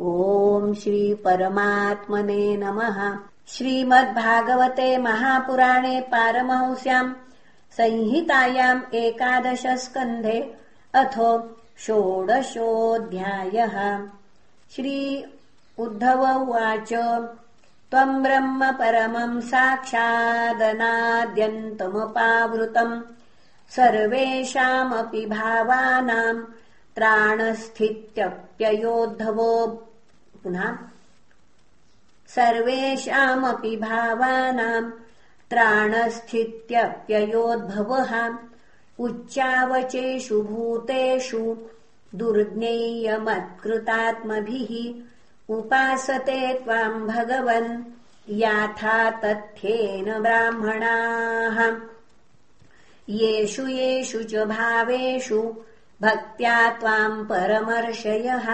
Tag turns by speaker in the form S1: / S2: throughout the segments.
S1: ॐ श्रीपरमात्मने नमः। श्रीमद्भागवते महापुराणे पारमहंस्याम् संहितायाम् एकादशस्कन्धे अथो षोडशोऽध्यायः। श्री उद्धव उवाच त्वम् ब्रह्म परमम् साक्षादनाद्यन्तमुपावृतम्। सर्वेषामपि भावानाम् त्राणस्थित्यप्ययोद्धवो पुनः सर्वेषामपि भावानाम् त्राणस्थित्यप्ययोद्भवः उच्चावचेषु भूतेषु दुर्ज्ञेयमत्कृतात्मभिः उपासते त्वाम् भगवन् याथा तथ्येन ब्राह्मणाः। येषु येषु च भावेषु भक्त्या त्वाम् परमर्षयः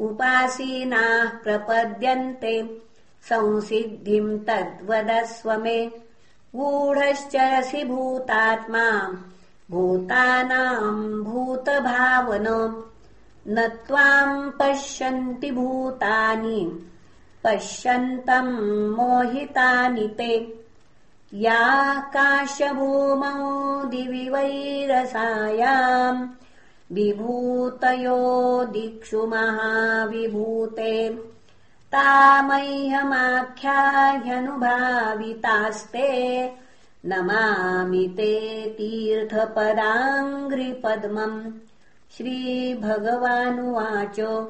S1: उपासीनाः प्रपद्यन्ते। संसिद्धिम् तद्वदस्व मे गूढश्चरसि भूतात्मा भूतानाम् भूतभावन न त्वाम् पश्यन्ति भूतानि। पश्यन्तम् मोहितानि ते। याकाशभूमौ दिवि वैरसायाम् विभूतयो दिक्षु महाविभूते। तामह्यमाख्याह्यनुभावितास्ते नमामि ते तीर्थपदाङ्घ्रिपद्मम्। श्रीभगवानुवाच।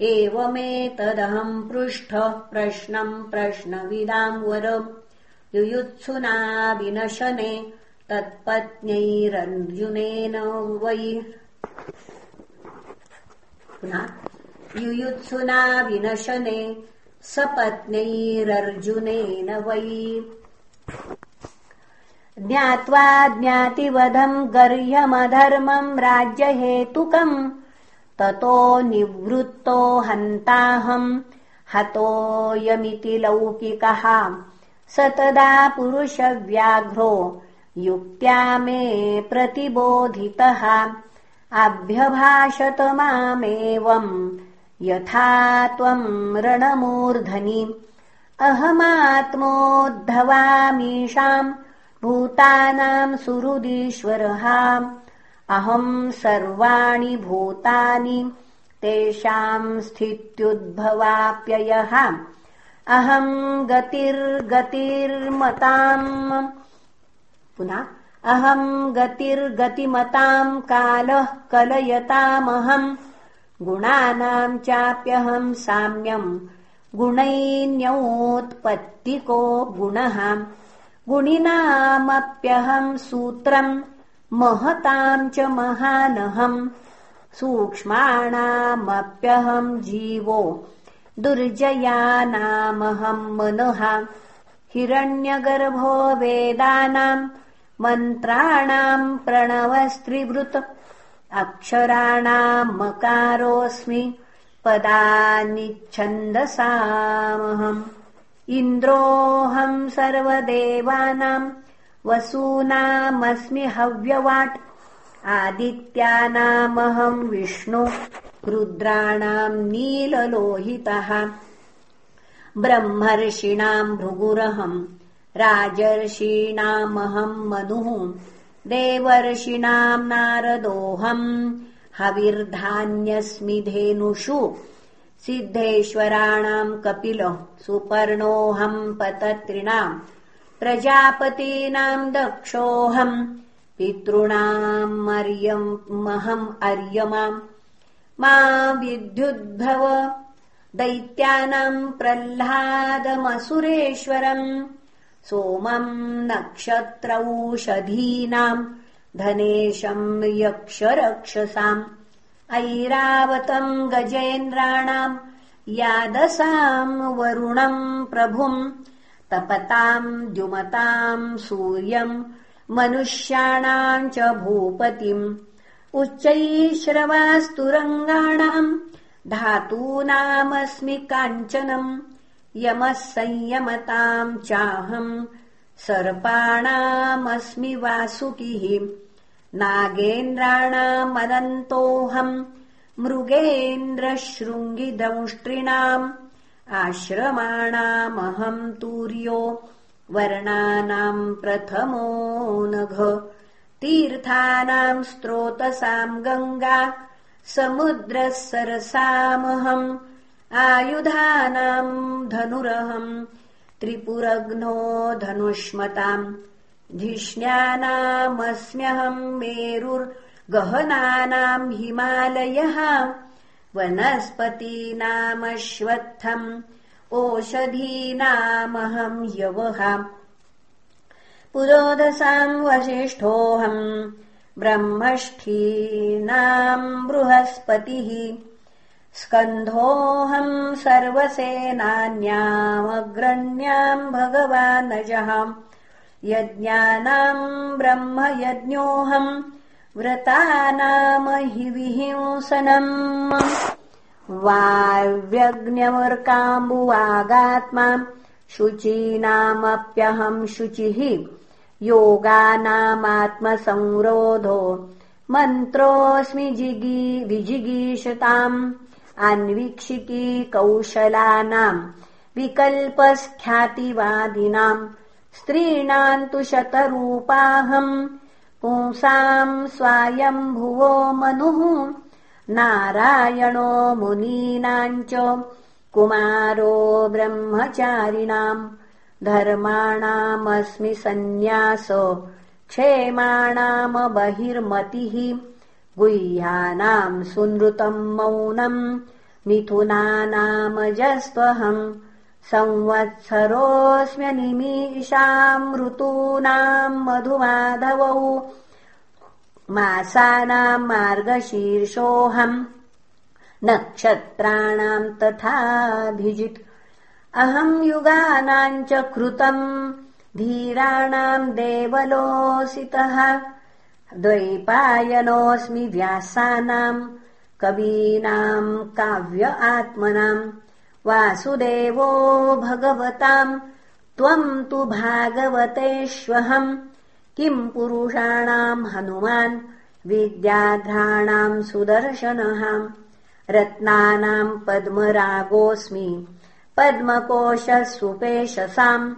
S1: एवमेतदहम् पृष्ठ प्रश्नम् प्रश्नविदाम् वर। युयुत्सुना विनशने तत्पत्न्यैरर्जुनेन वै युयुत्सुना विनशने सपत्न्यैरर्जुनेन वै। ज्ञात्वा ज्ञातिवधम् गर्ह्यमधर्मम् राज्यहेतुकम् ततो निवृत्तो हन्ताहम् हतोऽयमिति लौकिकः। स तदा पुरुषव्याघ्रो युक्त्या मे प्रतिबोधितः अभ्यभाषत मामेवम्। यथा त्वम् रणमूर्धनि। अहमात्मोद्धवामीषाम्। भूतानाम् सुहृदीश्वरः अहम् सर्वाणि भूतानि। तेषाम् स्थित्युद्भवाप्ययः। अहम् गतिर्गतिर्मताम्। पुनः अहम् गतिर्गतिमताम् कालः कलयतामहम् गुणानाम् चाप्यहम् साम्यम् गुणैन्योत्पत्तिको गुणः। गुणिनामप्यहम् सूत्रम् महताम् च महानहम् सूक्ष्माणामप्यहम् जीवो। दुर्जयानामहम् मनः। हिरण्यगर्भो वेदानाम् मन्त्राणाम् प्रणवस्त्रिवृत। अक्षराणाम् मकारोऽस्मि। पदानिच्छन्दसामहम्। इन्द्रोऽहम् सर्वदेवानाम्। वसूनामस्मि हव्यवाट्। आदित्यानामहम् विष्णु। रुद्राणाम् नीललोहितः। ब्रह्मर्षीणाम् भृगुरहम् राजर्षीणामहम् मनुः। देवर्षिणाम् नारदोऽहम् हविर्धान्यस्मि धेनुषु। सिद्धेश्वराणाम् कपिलः सुपर्णोऽहम् पतत्रिणाम्। प्रजापतीनाम् दक्षोऽहम् पितॄणाम् मर्यमहम् अर्यमाम्। मा विद्युद्भव दैत्यानाम् प्रह्लादमसुरेश्वरम् सोमम् नक्षत्रौषधीनाम् धनेशम् यक्षरक्षसाम् ऐरावतम् गजेन्द्राणाम् यादसाम् वरुणम् प्रभुम् तपताम् द्युमताम् सूर्यम् मनुष्याणाम् च भूपतिम् उच्चैश्रवास्तुरङ्गाणाम् धातूनामस्मि काञ्चनम् यमः संयमताम् चाहम् सर्पाणामस्मि वासुकिः। नागेन्द्राणामनन्तोऽहम् मृगेन्द्रशृङ्गिदंष्ट्रिणाम् आश्रमाणामहम् तूर्यो वर्णानाम् प्रथमो नघ। तीर्थानाम् स्रोतसाम् गङ्गा समुद्रः सरसामहम् आयुधानाम् धनुरहम् त्रिपुरग्नो धनुष्मताम् धिष्ण्यानामस्म्यहम् मेरुर्गहनानाम् हिमालयः वनस्पतीनामश्वत्थम् ओषधीनामहम् यवः। पुरोदसाम् वसिष्ठोऽहम् ब्रह्मष्ठीनाम् बृहस्पतिः स्कन्धोऽहम् सर्वसेनान्यामग्रण्याम् भगवानजः यज्ञानाम् ब्रह्मयज्ञोऽहम् व्रतानाम हि विहिंसनम्। वाव्यज्ञवर्काम्बुवागात्मा शुचीनामप्यहम् शुचिः। योगानामात्मसंरोधो मन्त्रोऽस्मि जिगी विजिगीषताम् अन्वीक्षिकी कौशलानाम् विकल्पस्ख्यातिवादिनाम् स्त्रीणाम् तु शतरूपाहम् पुंसाम् स्वायम्भुवो मनुः नारायणो मुनीनाम् च कुमारो ब्रह्मचारिणाम् धर्माणामस्मि सन्न्यास क्षेमाणाम बहिर्मतिः गुह्यानाम् सुनृतम् मौनम् मिथुनानामजस्त्वहम् संवत्सरोऽस्म्यनिमीषाम् ऋतूनाम् मधुमाधवौ मासानाम् मार्गशीर्षोऽहम् नक्षत्राणाम् तथाभिजित् अहम् युगानाम् च कृतम् धीराणाम् देवलोऽसितः द्वैपायनोऽस्मि व्यासानाम् कवीनाम् काव्य आत्मनाम् वासुदेवो भगवताम् त्वम् तु भागवतेष्वहम् किम् पुरुषाणाम् हनुमान् विद्याध्राणाम् सुदर्शनः रत्नानाम् पद्मरागोऽस्मि पद्मकोशः सुपेशसाम्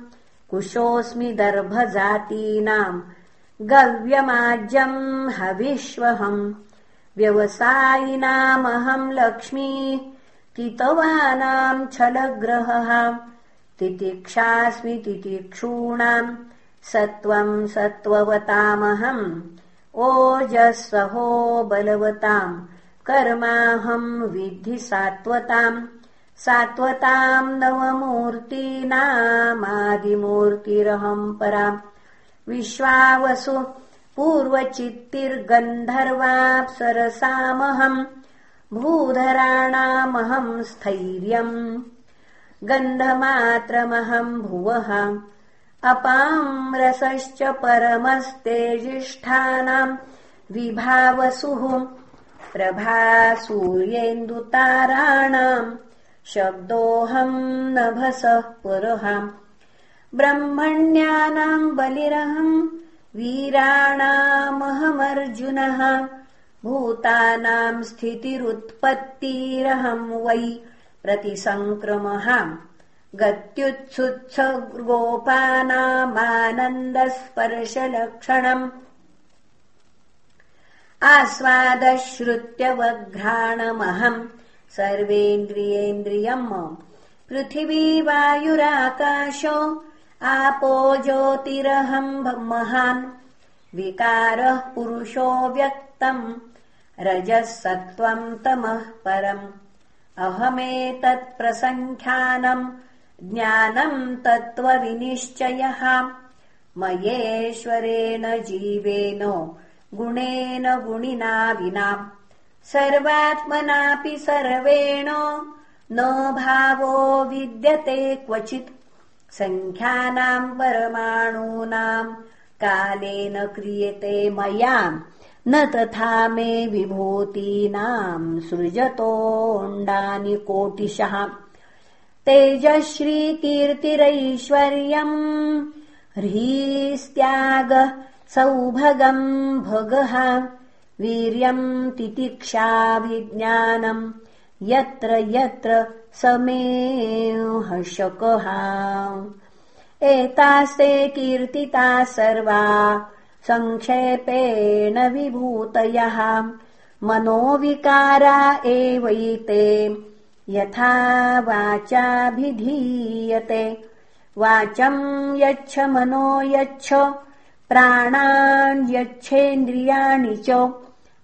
S1: कुशोऽस्मि दर्भजातीनाम् गव्यमाज्यम् हविष्वहम् व्यवसायिनामहम् लक्ष्मी कितवानाम् छलग्रहः। तितिक्षास्मि तितिक्षूणाम् सत्त्वम् सत्त्ववतामहम् ओजस्सहो बलवताम् कर्माहम् विद्धि सात्वताम् सात्वताम् नवमूर्तीनामादिमूर्तिरहम् पराम् विश्वावसु पूर्वचित्तिर्गन्धर्वाप्सरसामहम् भूधराणामहम् स्थैर्यम् गन्धमात्रमहम् भुवः अपाम् रसश्च परमस्तेजिष्ठानाम् विभावसुः प्रभा सूर्येन्दुताराणाम् शब्दोऽहम् नभसः पुरः ब्रह्मण्यानाम् बलिरहम् वीराणामहमर्जुनः भूतानाम् स्थितिरुत्पत्तिरहम् वै प्रतिसङ्क्रमः गत्युत्सुत्सगोपानामानन्दस्पर्शलक्षणम् आस्वादश्रुत्यवघ्राणमहम् सर्वेन्द्रियेन्द्रियम् पृथिवी वायुराकाशो आपो ज्योतिरहम् महान्। विकारः पुरुषो व्यक्तम्। रजः सत्त्वम् तमः परम्। अहमेतत्प्रसङ्ख्यानम् ज्ञानम् तत्त्वविनिश्चयः। मयेश्वरेण जीवेन गुणेन गुणिना विना। सर्वात्मनापि सर्वेण। न भावो विद्यते क्वचित् सङ्ख्यानाम् परमाणूनाम् कालेन क्रियते मया न तथा मे विभूतीनाम् सृजतोऽण्डानि कोटिशः। तेजश्रीकीर्तिरैश्वर्यम् ह्रीस्त्याग सौभगम् भगः। वीर्यम् तितिक्षाभिज्ञानम् यत्र यत्र समे हशकहा एतास्ते कीर्तिता सर्वा सङ्क्षेपेण विभूतयः। मनोविकारा एवैते यथा वाचाभिधीयते। वाचम् यच्छ मनो यच्छ यच्छेन्द्रियाणि च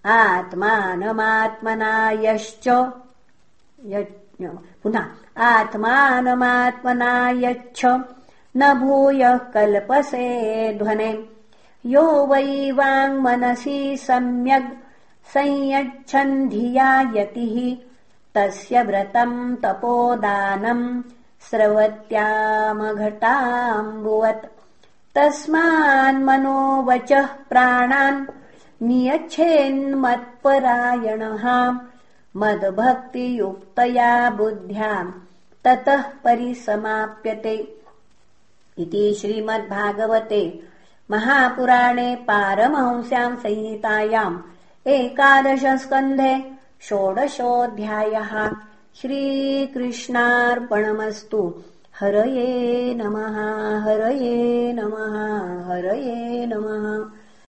S1: आत्मानमात्मना यश्च पुनः आत्मानमात्मना यच्छ न भूयः कल्पसे ध्वने। यो वै वाङ्मनसि सम्यग् संयच्छन्धिया यतिः तस्य व्रतम् तपोदानम् स्रवत्यामघटाम्बुवत्। तस्मान्मनो वचः प्राणान् नियच्छेन्मत्परायणः मद्भक्तियुक्तया बुद्ध्याम् ततः परिसमाप्यते इति श्रीमद्भागवते महापुराणे पारमहंस्याम् संहितायाम् एकादशस्कन्धे षोडशोऽध्यायः श्रीकृष्णार्पणमस्तु। हरये नमः हरये नमः हरये नमः